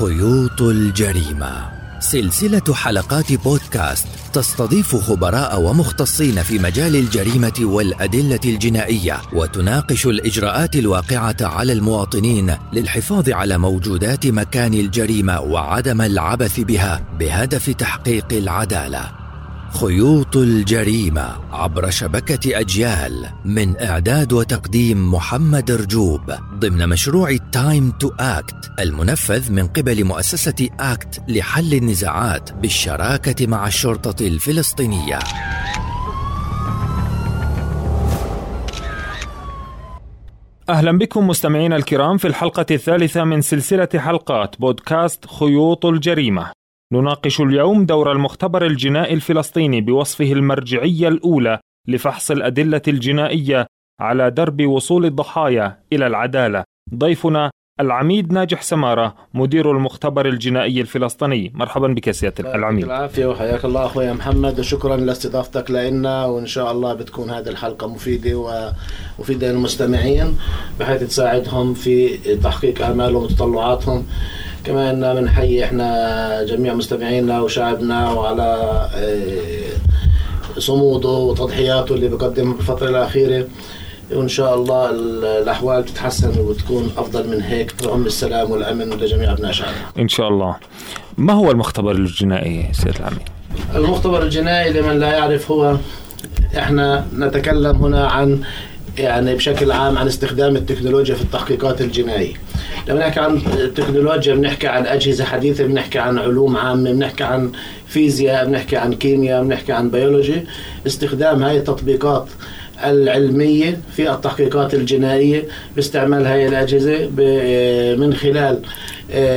خيوط الجريمة. سلسلة حلقات بودكاست تستضيف خبراء ومختصين في مجال الجريمة والأدلة الجنائية وتناقش الإجراءات الواقعة على المواطنين للحفاظ على موجودات مكان الجريمة وعدم العبث بها بهدف تحقيق العدالة. خيوط الجريمة عبر شبكة أجيال من إعداد وتقديم محمد رجوب ضمن مشروع Time to Act المنفذ من قبل مؤسسة أكت لحل النزاعات بالشراكة مع الشرطة الفلسطينية. أهلا بكم مستمعينا الكرام في الحلقة الثالثة من سلسلة حلقات بودكاست خيوط الجريمة نناقش اليوم دور المختبر الجنائي الفلسطيني بوصفه المرجعية الأولى لفحص الأدلة الجنائية على درب وصول الضحايا إلى العدالة. ضيفنا العميد ناجح سمارة مدير المختبر الجنائي الفلسطيني. مرحبا بك سيادة العميد. العافية وحياك الله أخوي محمد وشكرا لاستضافتك لنا وإن شاء الله بتكون هذه الحلقة مفيدة ومفيدة للمستمعين بحيث تساعدهم في تحقيق أعمالهم وتطلعاتهم. كمان بنحيي إحنا جميع مستمعينا وشعبنا وعلى آه، صموده وتضحياته اللي بقدمها بالفترة الأخيرة. وإن شاء الله الأحوال تتحسن وتكون أفضل من هيك تعم السلام والأمن لجميع أبناء شعبنا. إن شاء الله. ما هو المختبر الجنائي سيد العميد؟ المختبر الجنائي لمن لا يعرف هو إحنا نتكلم هنا عن يعني بشكل عام عن استخدام التكنولوجيا في التحقيقات الجنائية. لما نحكي عن التكنولوجيا بنحكي عن أجهزة حديثة بنحكي عن علوم عامة بنحكي عن فيزياء بنحكي عن كيمياء بنحكي عن بيولوجي. استخدام هاي التطبيقات العلمية في التحقيقات الجنائية باستعمال هذه الأجهزة من خلال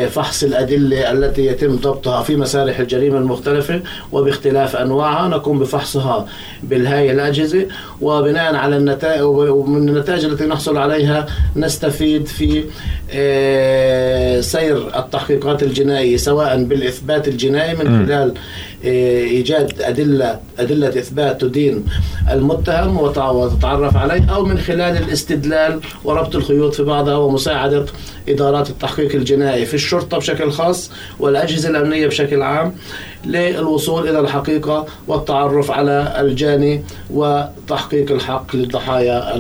فحص الأدلة التي يتم ضبطها في مسارح الجريمة المختلفة وباختلاف أنواعها نقوم بفحصها بالهاي الأجهزة. وبناء على النتائج ومن النتائج التي نحصل عليها نستفيد في آه، سير التحقيقات الجنائية سواء بالإثبات الجنائي من خلال آه، إيجاد أدلة أدلة إثبات تدين المتهم وتتعرف عليه أو من خلال الاستدلال وربط الخيوط في بعضها ومساعدة إدارات التحقيق الجنائي. في الشرطة بشكل خاص والأجهزة الأمنية بشكل عام للوصول إلى الحقيقة والتعرف على الجاني وتحقيق الحق للضحايا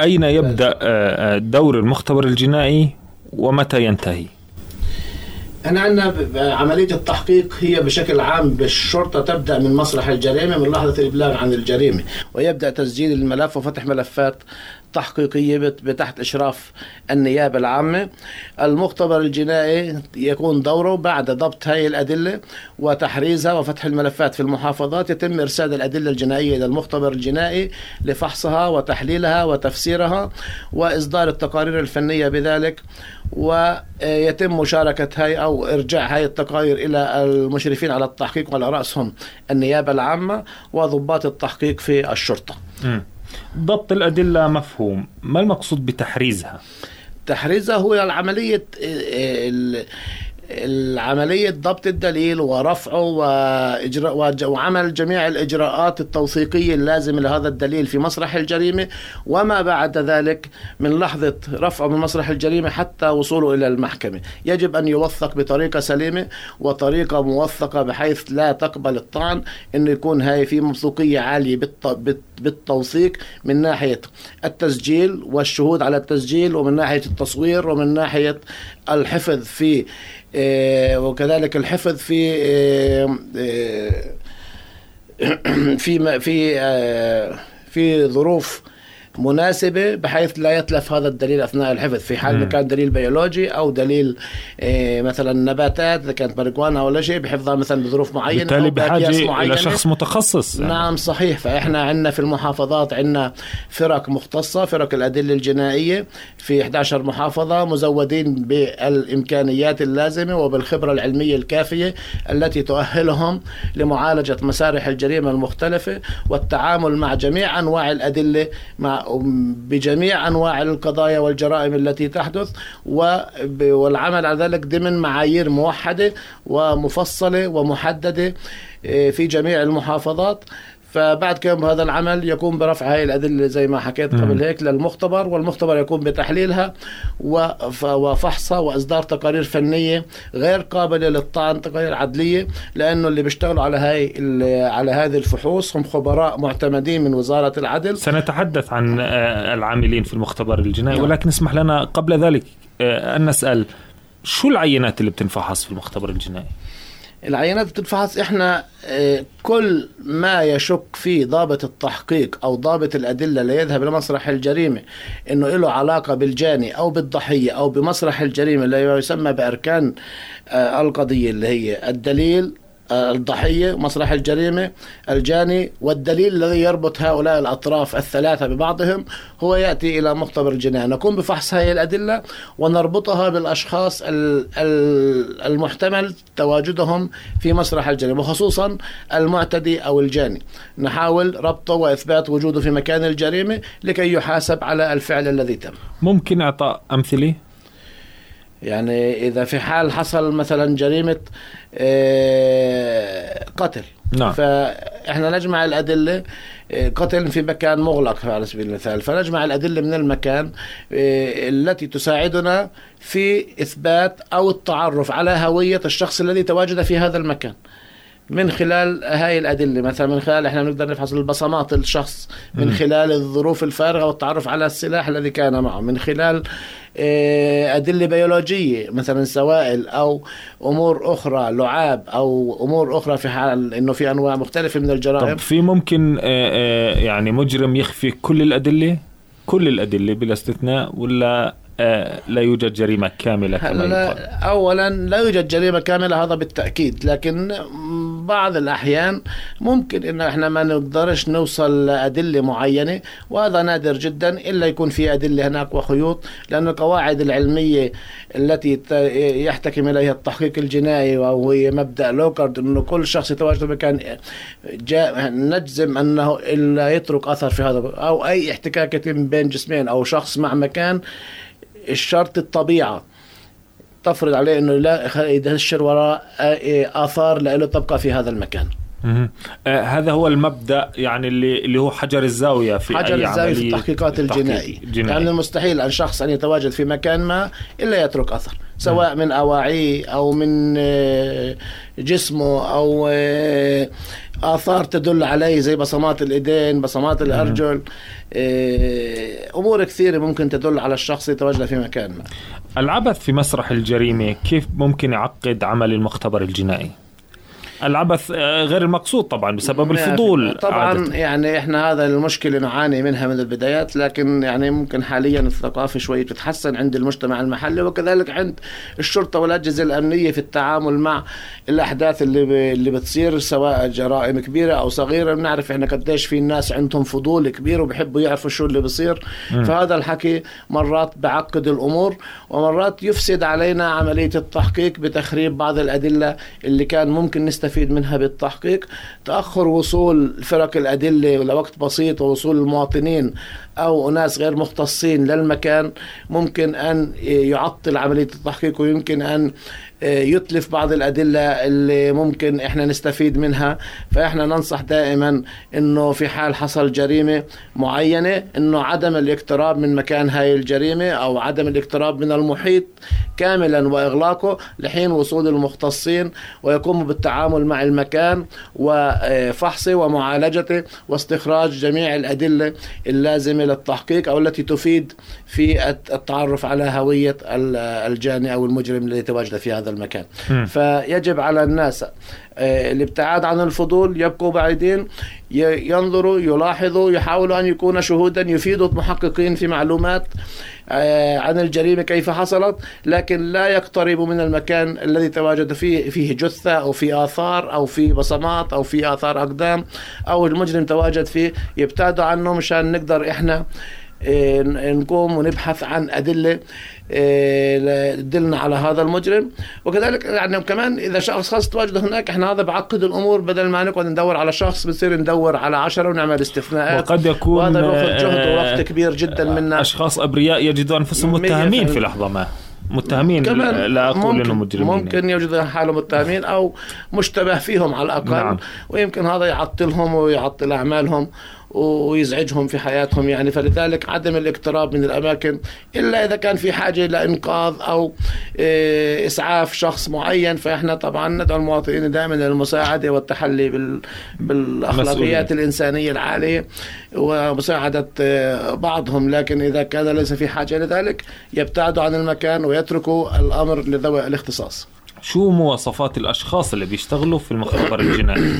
أين يبدأ آه، دور المختبر الجنائي ومتى ينتهي؟ إحنا عندنا عملية التحقيق هي بشكل عام بالشرطة تبدأ من مسرح الجريمة من لحظة الإبلاغ عن الجريمة ويبدأ تسجيل الملف وفتح ملفات تحقيقيه بتحت إشراف النيابة العامة المختبر الجنائي يكون دوره بعد ضبط هذه الأدلة وتحريزها وفتح الملفات في المحافظات يتم إرسال الأدلة الجنائية إلى المختبر الجنائي لفحصها وتحليلها وتفسيرها وإصدار التقارير الفنية بذلك ويتم مشاركة هاي أو إرجاع هاي التقارير إلى المشرفين على التحقيق وعلى رأسهم النيابة العامة وضباط التحقيق في الشرطة. م. ضبط الأدلة مفهوم. ما المقصود بتحريزها؟ تحريزها هو العملية العملية ضبط الدليل ورفعه وإجراء وعمل جميع الإجراءات التوثيقية اللازمة لهذا الدليل في مسرح الجريمة. وما بعد ذلك من لحظة رفعه من مسرح الجريمة حتى وصوله إلى المحكمة. يجب أن يوثق بطريقة سليمة وطريقة موثقة بحيث لا تقبل الطعن أنه يكون هاي في موثوقية عالية بالتوثيق من ناحية التسجيل والشهود على التسجيل ومن ناحية التصوير ومن ناحية الحفظ في آه، وكذلك الحفظ في آه، آه، في في في ظروف مناسبة بحيث لا يتلف هذا الدليل أثناء الحفظ. في حال ما كان دليل بيولوجي أو دليل إيه مثلا نباتات إذا كانت ماريجوانا ولا شيء بحفظها مثلا بظروف معينة بالتالي بحاجة إلى شخص متخصص. يعني. نعم صحيح. فإحنا عندنا في المحافظات عندنا فرق مختصة فرق الأدلة الجنائية في 11 محافظة مزودين بالإمكانيات اللازمة وبالخبرة العلمية الكافية التي تؤهلهم لمعالجة مسارح الجريمة المختلفة والتعامل مع جميع أنواع الأدلة مع بجميع أنواع القضايا والجرائم التي تحدث والعمل على ذلك ضمن معايير موحدة ومفصلة ومحددة آه، في جميع المحافظات. فبعد قيام بهذا العمل يقوم برفع هاي الأدلة زي ما حكيت قبل هيك للمختبر والمختبر يقوم بتحليلها وفحصها وإصدار تقارير فنية غير قابلة للطعن تقارير عدلية لأنه اللي بيشتغلوا على هاي على هذه الفحوص هم خبراء معتمدين من وزارة العدل سنتحدث عن آه، العاملين في المختبر الجنائي نعم. ولكن اسمح لنا قبل ذلك آه، أن نسأل شو العينات اللي بتنفحص في المختبر الجنائي؟ العينات بتتفحص إحنا آه، كل ما يشك فيه ضابط التحقيق أو ضابط الأدلة اللي يذهب لمسرح الجريمة إنه له علاقة بالجاني أو بالضحية أو بمسرح الجريمة اللي يسمى بأركان القضية اللي هي الدليل الضحية مسرح الجريمة الجاني والدليل الذي يربط هؤلاء الأطراف الثلاثة ببعضهم هو يأتي إلى مختبر الجناية نقوم بفحص هذه الأدلة ونربطها بالأشخاص المحتمل تواجدهم في مسرح الجريمة وخصوصا المعتدي أو الجاني. نحاول ربطه وإثبات وجوده في مكان الجريمة لكي يحاسب على الفعل الذي تم. ممكن إعطاء أمثلة؟ يعني إذا في حال حصل مثلا جريمة آه، قتل. نعم. فإحنا نجمع الأدلة آه، قتل في مكان مغلق على سبيل المثال. فنجمع الأدلة من المكان آه، التي تساعدنا في إثبات أو التعرف على هوية الشخص الذي تواجد في هذا المكان. من خلال هاي الأدلة. مثلا من خلال إحنا بنقدر نفحص البصمات الشخص من خلال الظروف الفارغة والتعرف على السلاح الذي كان معه من خلال آه، أدلة بيولوجية مثلا سوائل أو أمور أخرى لعاب أو أمور أخرى في حال إنه في أنواع مختلفة من الجرائم. طب في ممكن آه، آه، يعني مجرم يخفي كل الأدلة؟ كل الأدلة بلا استثناء ولا لا يوجد جريمة كاملة كما يقال. أولا لا يوجد جريمة كاملة هذا بالتأكيد. لكن بعض الأحيان ممكن إن إحنا ما نقدرش نوصل لأدلة معينة وهذا نادر جدا إلا يكون في أدلة هناك وخيوط لأن القواعد العلمية التي يحتكم إليها التحقيق الجنائي وهي مبدأ لوكارد إنه كل شخص يتواجد في مكان جاء نجزم أنه إلا يترك أثر في هذا أو أي احتكاك بين جسمين أو شخص مع مكان الشرط الطبيعة. تفرض عليه إنه لا يدشر وراء آثار له تبقى في هذا المكان. آه هذا هو المبدأ يعني اللي اللي هو حجر الزاوية في حجر أي الزاوية في التحقيقات الجنائية. يعني من المستحيل أن شخص أن يتواجد في مكان ما إلا يترك أثر. سواء من اواعيه أو من آه، جسمه أو آه، آثار تدل عليه زي بصمات الإيدين بصمات الأرجل آه، أمور كثيرة ممكن تدل على الشخص يتواجد في مكان ما. العبث في مسرح الجريمة كيف ممكن يعقد عمل المختبر الجنائي؟ العبث آه، غير المقصود طبعا بسبب الفضول طبعا عادة. يعني إحنا هذا المشكلة نعاني منها من البدايات لكن يعني ممكن حاليا الثقافة شوي تتحسن عند المجتمع المحلي وكذلك عند الشرطة والأجهزة الأمنية في التعامل مع الأحداث اللي اللي بتصير سواء جرائم كبيرة أو صغيرة بنعرف إحنا قديش في الناس عندهم فضول كبير وبحبوا يعرفوا شو اللي بصير م. فهذا الحكي مرات بعقد الأمور ومرات يفسد علينا عملية التحقيق بتخريب بعض الأدلة اللي كان ممكن نستفيد نستفيد منها بالتحقيق. تأخر وصول فرق الأدلة لوقت بسيط ووصول المواطنين أو أناس غير مختصين للمكان ممكن أن يعطل عملية التحقيق ويمكن أن يتلف بعض الأدلة اللي ممكن إحنا نستفيد منها. فإحنا ننصح دائما إنه في حال حصل جريمة معينة إنه عدم الاقتراب من مكان هاي الجريمة أو عدم الاقتراب من المحيط كاملا وإغلاقه لحين وصول المختصين ويقوموا بالتعامل مع المكان وفحصه ومعالجته واستخراج جميع الأدلة اللازمة للتحقيق أو التي تفيد في التعرف على هوية الجاني أو المجرم الذي تواجد في هذا المكان م. فيجب على الناس آه، الابتعاد عن الفضول يبقوا بعيدين ينظروا يلاحظوا يحاولوا أن يكونوا شهودا يفيدوا المحققين في معلومات آه، عن الجريمة كيف حصلت لكن لا يقتربوا من المكان الذي تواجد فيه فيه جثة أو في آثار أو في بصمات أو في آثار أقدام أو المجرم تواجد فيه يبتعدوا عنه مشان نقدر إحنا آه، نقوم ونبحث عن أدلة تدلنا على هذا المجرم. وكذلك يعني كمان إذا شخص خاص تواجد هناك إحنا هذا بعقد الأمور بدل ما نقعد ندور على شخص بصير ندور على عشرة ونعمل استثناءات. وقد يكون وهذا بياخذ جهد ووقت كبير جدا منا. أشخاص أبرياء يجدوا أنفسهم متهمين في لحظة ما. متهمين لا أقول إنهم مجرمين. ممكن يوجد حالهم متهمين أو مشتبه فيهم على الأقل. نعم. ويمكن هذا يعطلهم ويعطل أعمالهم. ويزعجهم في حياتهم يعني. فلذلك عدم الاقتراب من الأماكن إلا إذا كان في حاجة لانقاذ أو آه، إسعاف شخص معين. فإحنا طبعا ندعو المواطنين دائما للمساعده والتحلي بالأخلاقيات مسؤولية. الإنسانية العالية ومساعدة آه، بعضهم. لكن إذا كان ليس في حاجة لذلك يبتعدوا عن المكان ويتركوا الأمر لذوي الاختصاص. شو مواصفات الأشخاص اللي بيشتغلوا في المخابر الجنائي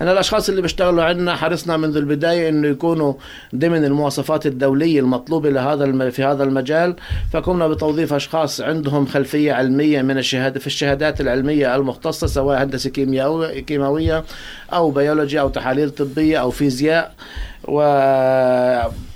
أنا الأشخاص اللي بيشتغلوا عندنا حرصنا منذ البداية إنه يكونوا ضمن المواصفات الدولية المطلوبة لهذا في هذا المجال فقمنا بتوظيف أشخاص عندهم خلفية علمية من الشهادة في الشهادات العلمية المختصة سواء هندسة كيماوية أو بيولوجيا أو تحاليل طبية أو فيزياء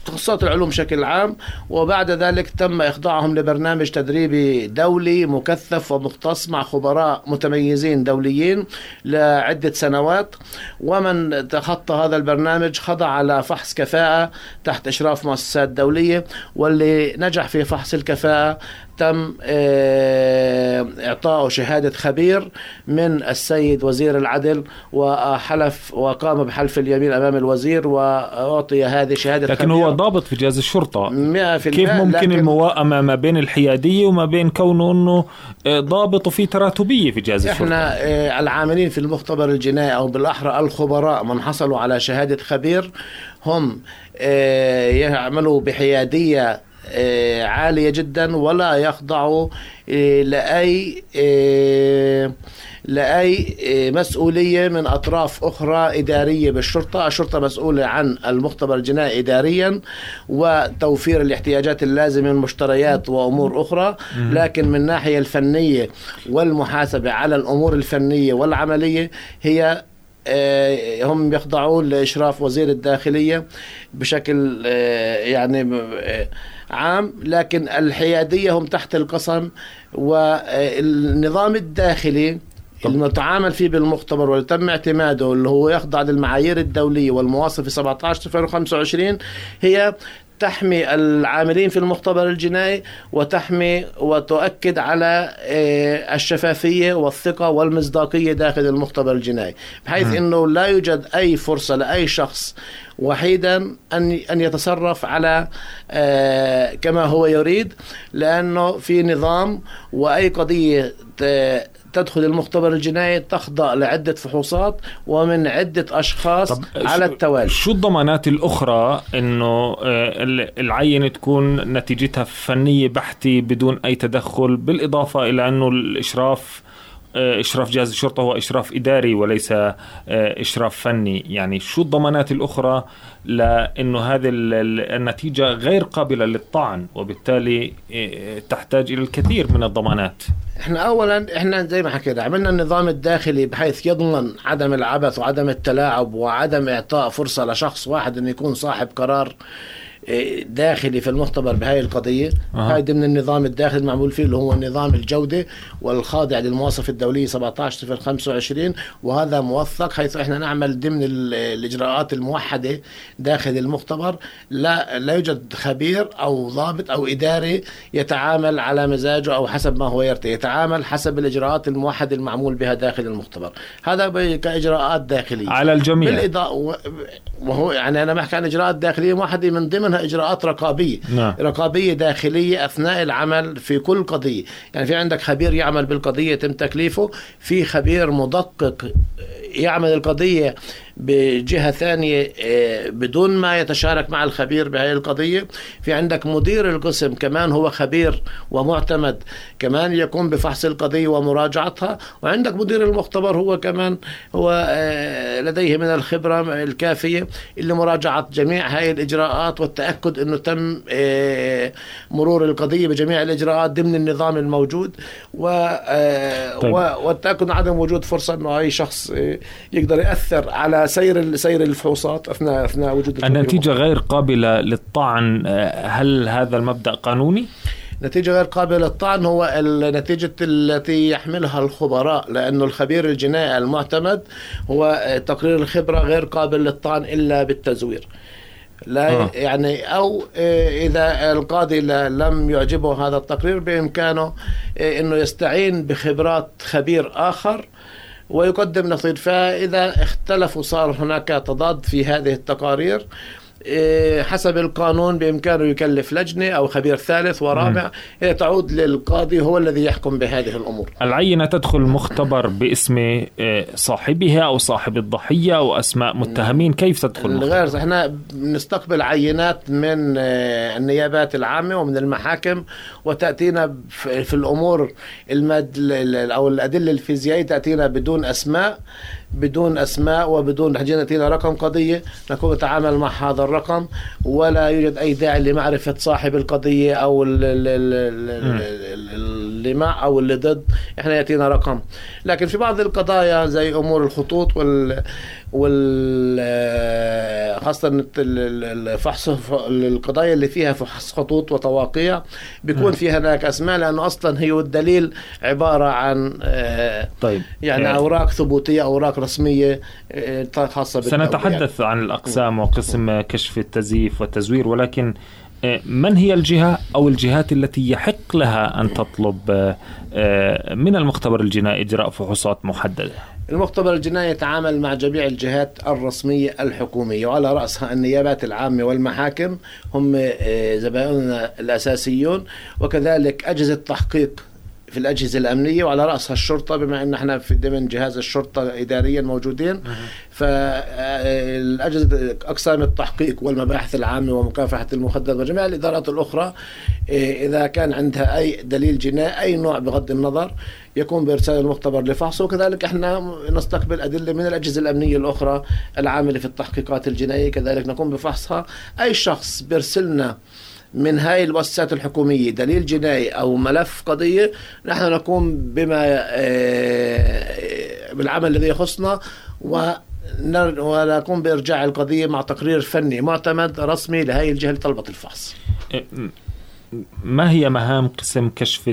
وتخصصات العلوم بشكل عام وبعد ذلك تم إخضاعهم لبرنامج تدريبي دولي مكثف ومختص مع خبراء متميزين دوليين لعدة سنوات. ومن تخطى هذا البرنامج خضع على فحص كفاءة تحت إشراف مؤسسات دولية واللي نجح في فحص الكفاءة تم آه، إعطائه شهادة خبير من السيد وزير العدل وحلف وقام بحلف اليمين أمام الوزير وأعطي هذه شهادة لكن خبير. هو ضابط في جهاز الشرطة. 100% كيف ممكن المواءمة ما بين الحيادية وما بين كونه أنه آه، ضابط وفي تراتبية في جهاز الشرطة؟ إحنا آه، العاملين في المختبر الجنائي أو بالأحرى الخبراء من حصلوا على شهادة خبير هم يعملوا بحيادية عالية جدا ولا يخضعوا آه، لأي آه، لأي مسؤولية من أطراف أخرى إدارية بالشرطة. الشرطة مسؤولة عن المختبر الجنائي إداريا وتوفير الاحتياجات اللازمة من مشتريات وأمور أخرى. لكن من الناحية الفنية والمحاسبة على الأمور الفنية والعملية هي هم يخضعون لإشراف وزير الداخلية بشكل يعني عام لكن الحيادية هم تحت القسم والنظام الداخلي المتعامل فيه بالمختبر واللي تم اعتماده اللي هو يخضع للمعايير الدولية والمواصفة في 17 2025 هي تحمي العاملين في المختبر الجنائي وتحمي وتؤكد على آه، الشفافية والثقة والمصداقية داخل المختبر الجنائي بحيث أنه لا يوجد أي فرصة لأي شخص وحيدا أن أن يتصرف على آه، كما هو يريد لأنه في نظام وأي قضية تدخل المختبر الجنائي تخضع لعدة فحوصات ومن عدة أشخاص على التوالي. شو الضمانات الأخرى أنه آه، العينة تكون نتيجتها فنية بحتة بدون أي تدخل بالإضافة إلى أنه الإشراف إشراف جهاز الشرطة هو إشراف إداري وليس آه، إشراف فني. يعني شو الضمانات الأخرى لأنه هذه النتيجة غير قابلة للطعن وبالتالي تحتاج إلى الكثير من الضمانات. إحنا اولا إحنا زي ما حكينا عملنا النظام الداخلي بحيث يضمن عدم العبث وعدم التلاعب وعدم إعطاء فرصة لشخص واحد إنه يكون صاحب قرار. داخلي في المختبر بهاي القضية. أه. هاي ضمن النظام الداخلي المعمول فيه اللي هو نظام الجودة والخاضع للمواصفة الدولية 17 في 25 وهذا موثق حيث إحنا نعمل ضمن الإجراءات الموحدة داخل المختبر. لا لا يوجد خبير أو ضابط أو إداري يتعامل على مزاجه أو حسب ما هو يرتي يتعامل حسب الإجراءات الموحدة المعمول بها داخل المختبر. هذا كإجراءات داخلية. على الجميع. وهو يعني أنا بحكي عن إجراءات داخلية موحدة من ضمنها إجراءات رقابية. نعم. رقابية داخلية أثناء العمل في كل قضية. يعني في عندك خبير يعمل بالقضية يتم تكليفه. في خبير مدقق يعمل القضية بجهة ثانية آه، بدون ما يتشارك مع الخبير بهذه القضية في عندك مدير القسم كمان هو خبير ومعتمد كمان يقوم بفحص القضية ومراجعتها وعندك مدير المختبر هو كمان هو آه، لديه من الخبرة الكافية اللي مراجعة جميع هذه الإجراءات والتأكد أنه تم آه، مرور القضية بجميع الإجراءات ضمن النظام الموجود طيب. والتأكد عدم وجود فرصة أنه أي شخص يقدر يأثر على سير سير الفحوصات اثناء أثناء وجود النتيجة غير قابلة للطعن آه، هل هذا المبدأ قانوني؟ نتيجة غير قابلة للطعن هو النتيجة التي يحملها الخبراء لأنه الخبير الجنائي المعتمد هو تقرير الخبرة غير قابل للطعن إلا بالتزوير لا آه. يعني أو آه، إذا القاضي لم يعجبه هذا التقرير بإمكانه آه، إنه يستعين بخبرات خبير آخر ويقدم نصير فإذا اختلفوا صار هناك تضاد في هذه التقارير حسب القانون بإمكانه يكلف لجنة أو خبير ثالث ورابع. هي تعود للقاضي هو الذي يحكم بهذه الأمور. العينة تدخل مختبر باسم آه، صاحبها أو صاحب الضحية أو أسماء متهمين. كيف تدخل؟ الغير إحنا بنستقبل عينات من آه، النيابات العامة ومن المحاكم وتأتينا في في الأمور الماد ال- ال- أو الأدلة الفيزيائية تأتينا بدون أسماء. بدون أسماء وبدون حاجة تاتينا رقم قضية نكون نتعامل مع هذا الرقم ولا يوجد أي داعي لمعرفة صاحب القضية أو ال- ال- ال- ال- مم. ال- اللي مع أو اللي ضد إحنا يأتينا رقم لكن في بعض القضايا زي أمور الخطوط وال وال آه، خاصة ال- ال- الفحص القضايا اللي فيها فحص خطوط وتواقيع بيكون مم. في هناك أسماء لأنه أصلا هي الدليل عبارة عن آه، طيب يعني آه، أوراق ثبوتية أوراق رسمية خاصة. سنتحدث عن الأقسام وقسم كشف التزييف والتزوير ولكن من هي الجهة أو الجهات التي يحق لها أن تطلب آه، آه، من المختبر الجنائي إجراء فحوصات محددة؟ المختبر الجنائي يتعامل مع جميع الجهات الرسمية الحكومية وعلى رأسها النيابات العامة والمحاكم هم آه، زبائننا الأساسيون وكذلك أجهزة تحقيق في الأجهزة الأمنية وعلى رأسها الشرطة بما أن إحنا في ضمن جهاز الشرطة إداريا موجودين. فالأجهزة أقسام التحقيق والمباحث العامة ومكافحة المخدرات وجميع الإدارات الأخرى آه، إذا كان عندها أي دليل جنائي أي نوع بغض النظر يقوم بإرسال المختبر لفحصه. وكذلك إحنا نستقبل أدلة من الأجهزة الأمنية الأخرى العاملة في التحقيقات الجنائية. كذلك نقوم بفحصها. أي شخص بيرسلنا من هاي المؤسسات الحكومية دليل جنائي أو ملف قضية نحن نقوم بما آه، بالعمل الذي يخصنا و ونقوم بإرجاع القضية مع تقرير فني معتمد رسمي لهي الجهة اللي طلبت الفحص م- ما هي مهام قسم كشف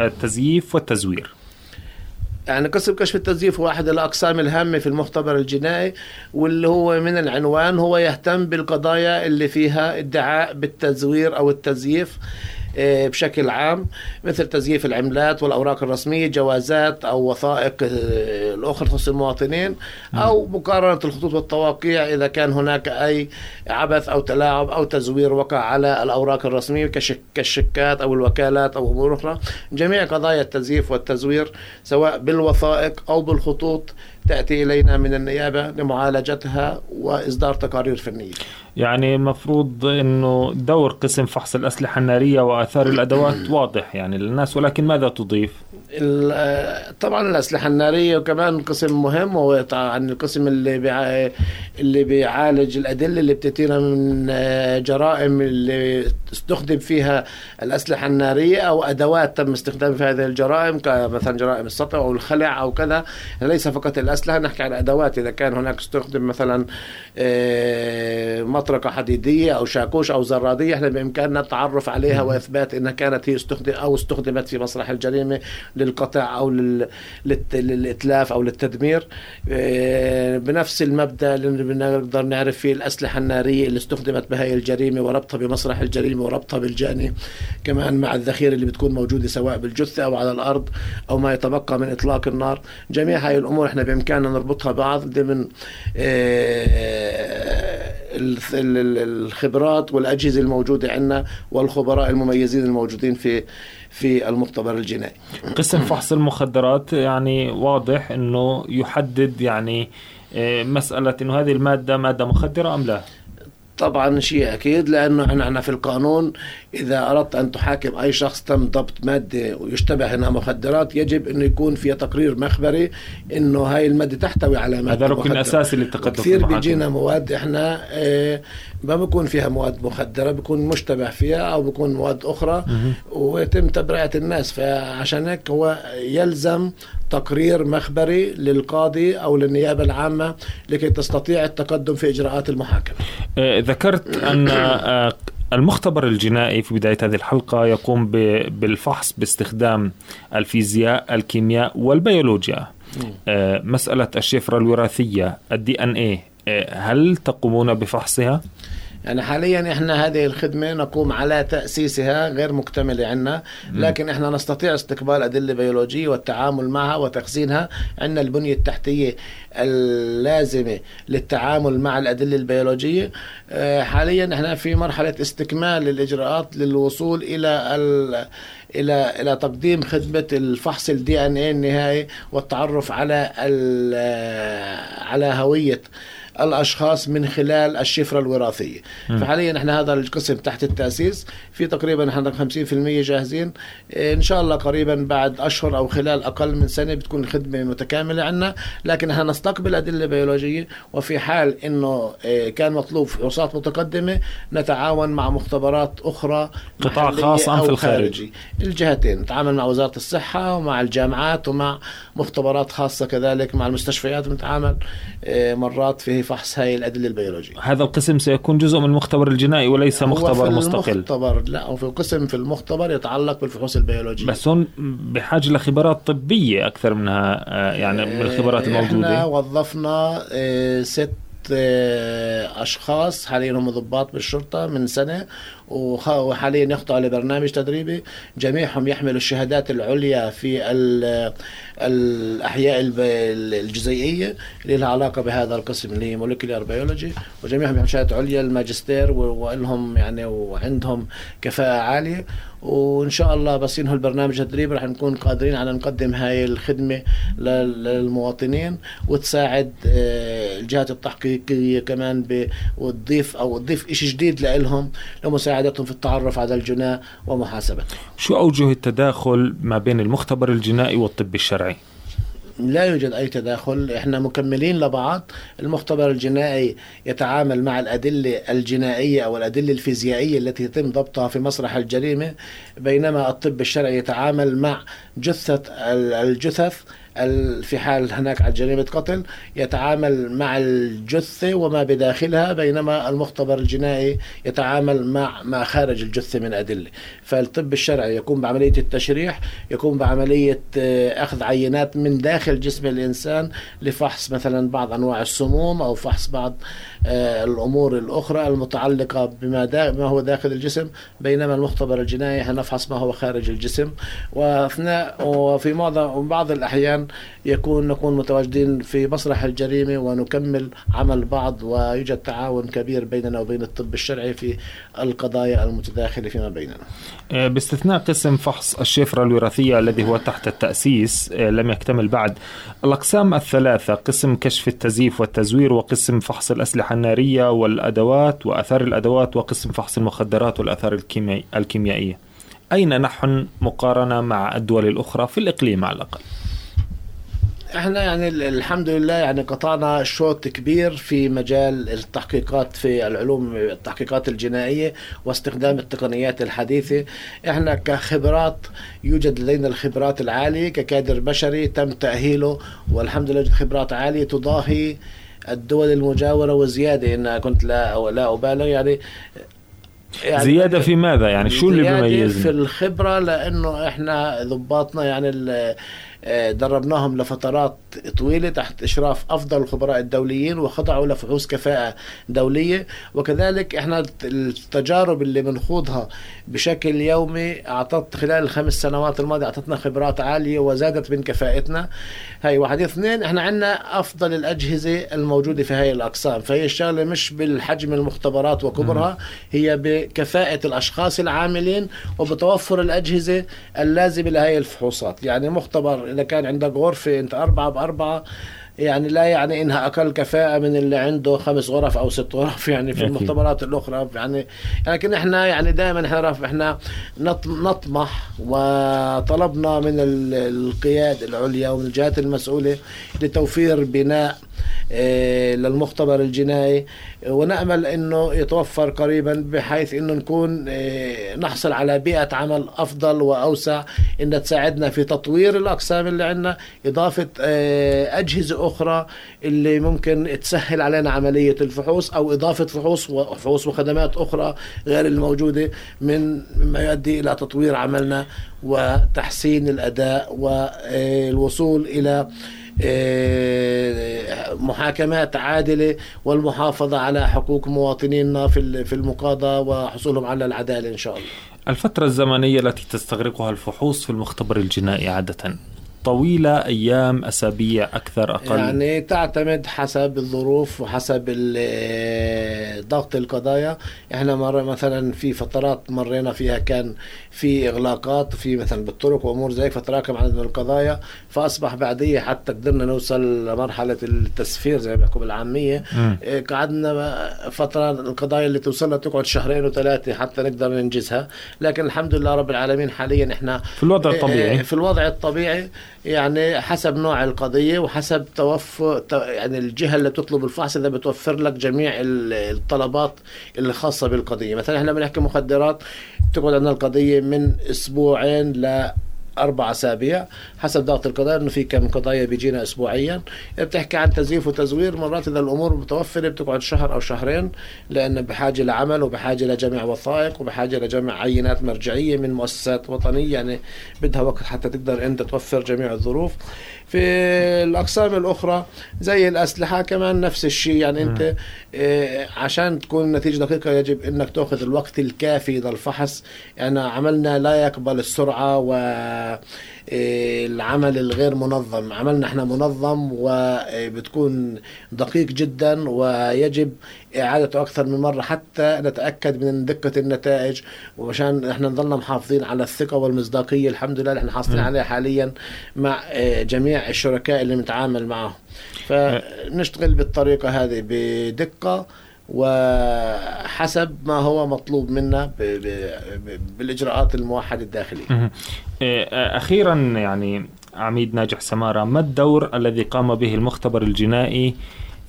التزييف والتزوير؟ يعني قسم كشف التزييف هو أحد الأقسام الهامة في المختبر الجنائي واللي هو من العنوان هو يهتم بالقضايا اللي فيها ادعاء بالتزوير أو التزييف. بشكل عام مثل تزييف العملات والأوراق الرسمية جوازات أو وثائق آه، الأخرى تخص المواطنين أو مقارنة الخطوط والتواقيع إذا كان هناك أي عبث أو تلاعب أو تزوير وقع على الأوراق الرسمية كشك كالشيكات أو الوكالات أو أمور أخرى. جميع قضايا التزييف والتزوير سواء بالوثائق أو بالخطوط تأتي إلينا من النيابة لمعالجتها وإصدار تقارير فنية. يعني المفروض إنه دور قسم فحص الأسلحة النارية واثار الأدوات واضح يعني للناس ولكن ماذا تضيف؟ طبعا الأسلحة النارية وكمان قسم مهم هو طبعا القسم اللي بيع... اللي بيعالج الأدلة اللي بتأتينا من آه، جرائم اللي استخدم فيها الأسلحة النارية أو أدوات تم استخدام في هذه الجرائم كمثلا جرائم السطع أو الخلع أو كذا ليس فقط الأسلحة نحكي عن أدوات إذا كان هناك استخدم مثلا مطرقة حديدية أو شاكوش أو زرادية إحنا بإمكاننا التعرف عليها وإثبات إنها كانت هي استخدم أو استخدمت في مسرح الجريمة للقطع أو لل... للت... للإتلاف أو للتدمير. آه، بنفس المبدأ اللي بنقدر نعرف فيه الأسلحة النارية اللي استخدمت بهاي الجريمة وربطها بمسرح الجريمة وربطها بالجاني كمان مع الذخيرة اللي بتكون موجودة سواء بالجثة أو على الأرض أو ما يتبقى من إطلاق النار. جميع هاي الأمور إحنا بإمكاننا نربطها بعض ضمن آه، الخبرات والأجهزة الموجودة عندنا والخبراء المميزين الموجودين في في المختبر الجنائي قسم فحص المخدرات يعني واضح إنه يحدد يعني آه، مسألة إنه هذه المادة مادة مخدرة أم لا؟ طبعا شيء أكيد لأنه إحنا إحنا في القانون إذا أردت أن تحاكم أي شخص تم ضبط ماده ويشتبه إنها مخدرات يجب إنه يكون في تقرير مخبري إنه هاي الماده تحتوي على ماده هذا ركن. أساسي للتقدم كثير. بيجينا مواد إحنا آه ما بكون فيها مواد مخدرة بكون مشتبه فيها أو بكون مواد أخرى ويتم تبرئة الناس فعشان هيك هو يلزم تقرير مخبري للقاضي أو للنيابة العامة لكي تستطيع التقدم في إجراءات المحاكمة آه، ذكرت أن آه، المختبر الجنائي في بداية هذه الحلقة يقوم بالفحص باستخدام الفيزياء، الكيمياء والبيولوجيا. آه، مسألة الشفرة الوراثية الدي ان إيه هل تقومون بفحصها؟ يعني حاليا إحنا هذه الخدمة نقوم على تأسيسها غير مكتملة عندنا لكن إحنا نستطيع استقبال أدلة بيولوجية والتعامل معها وتخزينها عندنا البنية التحتية اللازمة للتعامل مع الأدلة البيولوجية. آه، حاليا إحنا في مرحلة استكمال الاجراءات للوصول إلى إلى إلى تقديم خدمة الفحص الدي إن اي النهائي والتعرف على على هوية الأشخاص من خلال الشفرة الوراثية. م. فحاليا إحنا هذا القسم تحت التأسيس. في تقريبا إحنا 50% جاهزين. إن شاء الله قريبا بعد أشهر أو خلال أقل من سنة بتكون خدمة متكاملة عندنا لكن إحنا نستقبل أدلة بيولوجية. وفي حال إنه آه، كان مطلوب فحوصات متقدمة نتعاون مع مختبرات أخرى قطاع خاص أم في الخارج. الجهتين نتعامل مع وزارة الصحة ومع الجامعات ومع مختبرات خاصة كذلك مع المستشفيات بنتعامل آه، مرات في فحص هاي الأدلة البيولوجية. هذا القسم سيكون جزء من المختبر الجنائي وليس مختبر مستقل. المختبر لا هو في قسم في المختبر يتعلق بالفحوص البيولوجية. بس هون بحاجة لخبرات طبية أكثر منها آه، يعني من الخبرات الموجودة. إحنا وظفنا آه، ست أشخاص حاليا هم ضباط بالشرطة من سنة وحاليا يخضعوا لبرنامج تدريبي. جميعهم يحملوا الشهادات العليا في الأحياء الجزيئية اللي لها علاقة بهذا القسم اللي هي molecular biology. وجميعهم يحملوا شهاده عليا الماجستير ولهم يعني وعندهم كفاءة عالية. وإن شاء الله بس ينهوا البرنامج التدريبي رح نكون قادرين على نقدم هاي الخدمة للمواطنين وتساعد آه، الجهات التحقيقية كمان وتضيف أو تضيف شيء جديد لهم لمساعدتهم في التعرف على الجناء ومحاسبته. شو أوجه التداخل ما بين المختبر الجنائي والطب الشرعي؟ لا يوجد أي تداخل إحنا مكملين لبعض. المختبر الجنائي يتعامل مع الأدلة الجنائية أو الأدلة الفيزيائية التي يتم ضبطها في مسرح الجريمة بينما الطب الشرعي يتعامل مع جثة الجثث في حال هناك على جريمة قتل يتعامل مع الجثة وما بداخلها بينما المختبر الجنائي يتعامل مع ما خارج الجثة من أدلة. فالطب الشرعي يقوم بعملية التشريح يقوم بعملية آه، أخذ عينات من داخل جسم الإنسان لفحص مثلا بعض أنواع السموم أو فحص بعض الأمور الأخرى المتعلقة بما دا ما هو داخل الجسم بينما المختبر الجنائي نفحص ما هو خارج الجسم. وفي معظم بعض الأحيان يكون نكون متواجدين في مسرح الجريمة ونكمل عمل بعض ويوجد تعاون كبير بيننا وبين الطب الشرعي في القضايا المتداخلة فيما بيننا. آه، باستثناء قسم فحص الشفرة الوراثية الذي هو تحت التأسيس آه، لم يكتمل بعد. الأقسام الثلاثة قسم كشف التزييف والتزوير وقسم فحص الأسلحة. النارية والأدوات وأثار الأدوات وقسم فحص المخدرات والأثار الكيميائية أين نحن مقارنة مع الدول الأخرى في الإقليم على الأقل؟ إحنا يعني الحمد لله يعني قطعنا شوط كبير في مجال التحقيقات في العلوم التحقيقات الجنائية واستخدام التقنيات الحديثة إحنا كخبرات يوجد لدينا الخبرات العالية ككادر بشري تم تأهيله والحمد لله خبرات عالية تضاهي الدول المجاورة وزيادة انها كنت لا لا أبالغ يعني يعني زيادة في ماذا؟ يعني شو اللي بيميزنا في الخبرة لأنه إحنا ضباطنا يعني دربناهم لفترات طويلة تحت إشراف أفضل الخبراء الدوليين وخضعوا لفحوص كفاءة دولية. وكذلك إحنا التجارب اللي بنخوضها بشكل يومي أعطت خلال الخمس سنوات الماضية أعطتنا خبرات عالية وزادت من كفاءتنا. هاي واحد. اثنين إحنا عندنا أفضل الأجهزة الموجودة في هاي الأقسام. فهي الشغلة مش بالحجم المختبرات وكبرها هي بكفاءة الأشخاص العاملين وبتوفر الأجهزة اللازمة لهي الفحوصات. يعني مختبر إذا كان عندك غرفة أنت أربعة بأربعة يعني لا يعني إنها أقل كفاءة من اللي عنده خمس غرف أو ست غرف يعني في المختبرات الأخرى. يعني لكن إحنا يعني دائما إحنا إحنا نطمح وطلبنا من القيادة العليا ومن الجهات المسؤولة لتوفير بناء للمختبر الجنائي. ونأمل أنه يتوفر قريبا بحيث أنه نكون آه، نحصل على بيئة عمل أفضل وأوسع. أن تساعدنا في تطوير الأقسام اللي عندنا إضافة آه، أجهزة أخرى اللي ممكن تسهل علينا عملية الفحوص أو إضافة فحوص وفحوص وخدمات أخرى غير الموجودة من مما يؤدي إلى تطوير عملنا وتحسين الأداء والوصول إلى آه، محاكمات عادلة والمحافظة على حقوق مواطنينا في المقاضاة وحصولهم على العدالة إن شاء الله. الفترة الزمنية التي تستغرقها الفحوص في المختبر الجنائي عادة. طويلة أيام أسابيع أكثر أقل. يعني تعتمد حسب الظروف وحسب ضغط القضايا. إحنا مرة مثلا في فترات مرينا فيها كان في إغلاقات في مثلا بالطرق وأمور زي فتراكم عدد من القضايا فأصبح بعدية حتى قدرنا نوصل لمرحلة التسفير زي ما بيحكوا بالعامية. إيه، قعدنا فترة القضايا اللي توصلنا تقعد شهرين وثلاثة حتى نقدر ننجزها. لكن الحمد لله رب العالمين حاليا إحنا في الوضع الطبيعي. إيه، في الوضع الطبيعي يعني حسب نوع القضية وحسب توفر يعني الجهة اللي تطلب الفحص إذا بتوفر لك جميع الطلبات اللي خاصة بالقضية. مثلا إحنا بنحكي مخدرات تقعد عندنا القضية من أسبوعين ل أربع أسابيع حسب ضغط القضايا إنه في كم قضايا بيجينا اسبوعيا. بتحكي عن تزييف وتزوير مرات إذا الأمور متوفرة بتقعد شهر أو شهرين لأن بحاجة لعمل وبحاجة لجمع وثائق وبحاجة لجمع عينات مرجعية من مؤسسات وطنية يعني بدها وقت حتى تقدر أنت توفر جميع الظروف. في الأقسام الأخرى زي الأسلحة كمان نفس الشيء. يعني أنت آه، عشان تكون النتيجه دقيقة يجب إنك تأخذ الوقت الكافي للفحص. يعني عملنا لا يقبل السرعة و العمل الغير منظم. عملنا إحنا منظم وبتكون دقيق جدا ويجب اعادته أكثر من مرة حتى نتأكد من دقة النتائج. وعشان إحنا نضلنا محافظين على الثقة والمصداقية الحمد لله اللي إحنا حاصلين عليها حاليا مع آه، جميع الشركاء اللي بنتعامل معهم فنشتغل بالطريقة هذه بدقة وحسب ما هو مطلوب منا بالإجراءات الموحدة الداخلية. إيه، أخيرا يعني عميد ناجح سمارة ما الدور الذي قام به المختبر الجنائي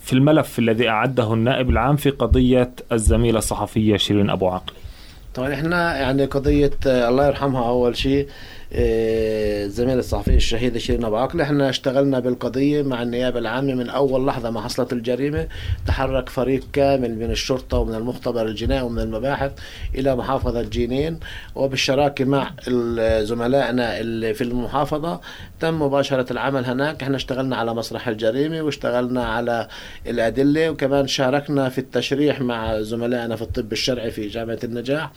في الملف الذي أعده النائب العام في قضية الزميلة الصحفية شيرين أبو عقل؟ طبعا إحنا يعني قضية الله يرحمها أول شيء الزميله آه، الصحفيه الشهيده شيرين ابو عقله إحنا اشتغلنا بالقضية مع النيابة العامة من أول لحظة ما حصلت الجريمة. تحرك فريق كامل من الشرطة ومن المختبر الجنائي ومن المباحث إلى محافظة جينين وبالشراكة مع زملائنا اللي في المحافظة تم مباشرة العمل هناك. إحنا اشتغلنا على مسرح الجريمة واشتغلنا على الأدلة. وكمان شاركنا في التشريح مع زملائنا في الطب الشرعي في جامعه النجاح.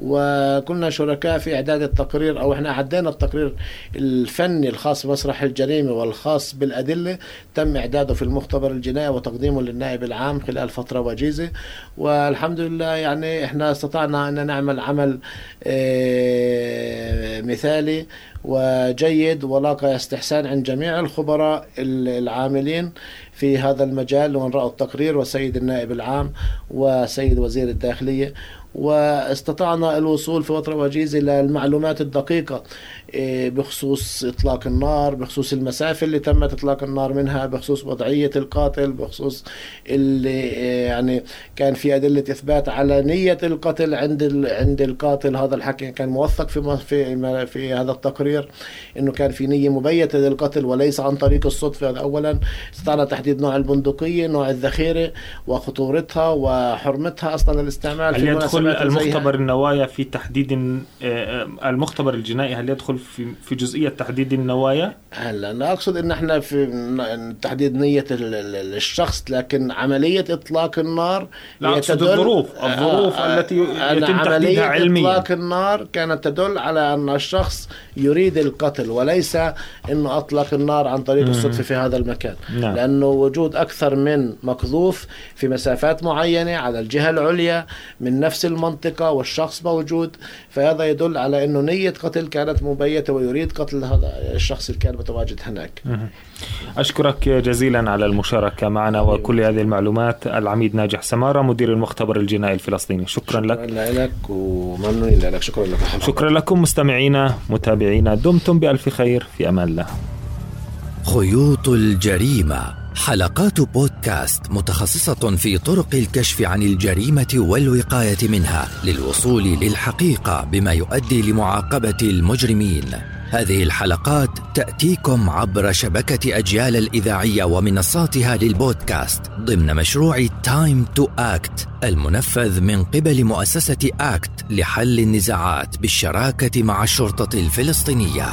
وكنا شركاء في إعداد التقرير أو إحنا عدينا التقرير الفني الخاص بمسرح الجريمة والخاص بالأدلة تم إعداده في المختبر الجنائي وتقديمه للنائب العام خلال فترة وجيزة. والحمد لله يعني إحنا استطعنا أن نعمل عمل آه، مثالي وجيد ولاقى استحسان عند جميع الخبراء العاملين في هذا المجال. ومن رأوا التقرير والسيد النائب العام وسيد وزير الداخلية واستطعنا الوصول في فترة وجيزة للمعلومات الدقيقة إيه، بخصوص إطلاق النار بخصوص المسافة اللي تمت إطلاق النار منها بخصوص وضعية القاتل بخصوص اللي إيه، يعني كان في أدلة إثبات على نية القتل عند عند القاتل. هذا الحكي كان موثق في في في هذا التقرير إنه كان في نية مبيتة للقتل وليس عن طريق الصدفة هذا أولا استطعنا تحديد نوع البندقية نوع الذخيرة وخطورتها وحرمتها أصلا الاستعمال في المختبر النوايا في تحديد آه، المختبر الجنائي هل يدخل في في جزئية تحديد النوايا؟ هلا أنا أقصد إن إحنا في تحديد نية الشخص لكن عملية إطلاق النار لا أقصد الظروف الظروف آه التي يتم تحديدها علميا إطلاق النار كانت تدل على أن الشخص يريد القتل وليس إنه أطلق النار عن طريق الصدفة في هذا المكان نعم. لأنه وجود أكثر من مقذوف في مسافات معينة على الجهة العليا من نفس المنطقة والشخص موجود فهذا يدل على إنه نية قتل كانت مبيتة ويريد قتل هذا الشخص اللي كان متواجد هناك. أشكرك جزيلا على المشاركة معنا وكل هذه المعلومات. العميد ناجح سمارة مدير المختبر الجنائي الفلسطيني. شكرا لك. شكرا لك وممنونين لك. شكرا لك شكرا لكم مستمعينا متابعينا. دمتم بألف خير. في أمان الله. خيوط الجريمة. حلقات بودكاست متخصصة في طرق الكشف عن الجريمة والوقاية منها للوصول للحقيقة بما يؤدي لمعاقبة المجرمين هذه الحلقات تأتيكم عبر شبكة أجيال الإذاعية ومنصاتها للبودكاست ضمن مشروع Time to Act المنفذ من قبل مؤسسة أكت لحل النزاعات بالشراكة مع الشرطة الفلسطينية.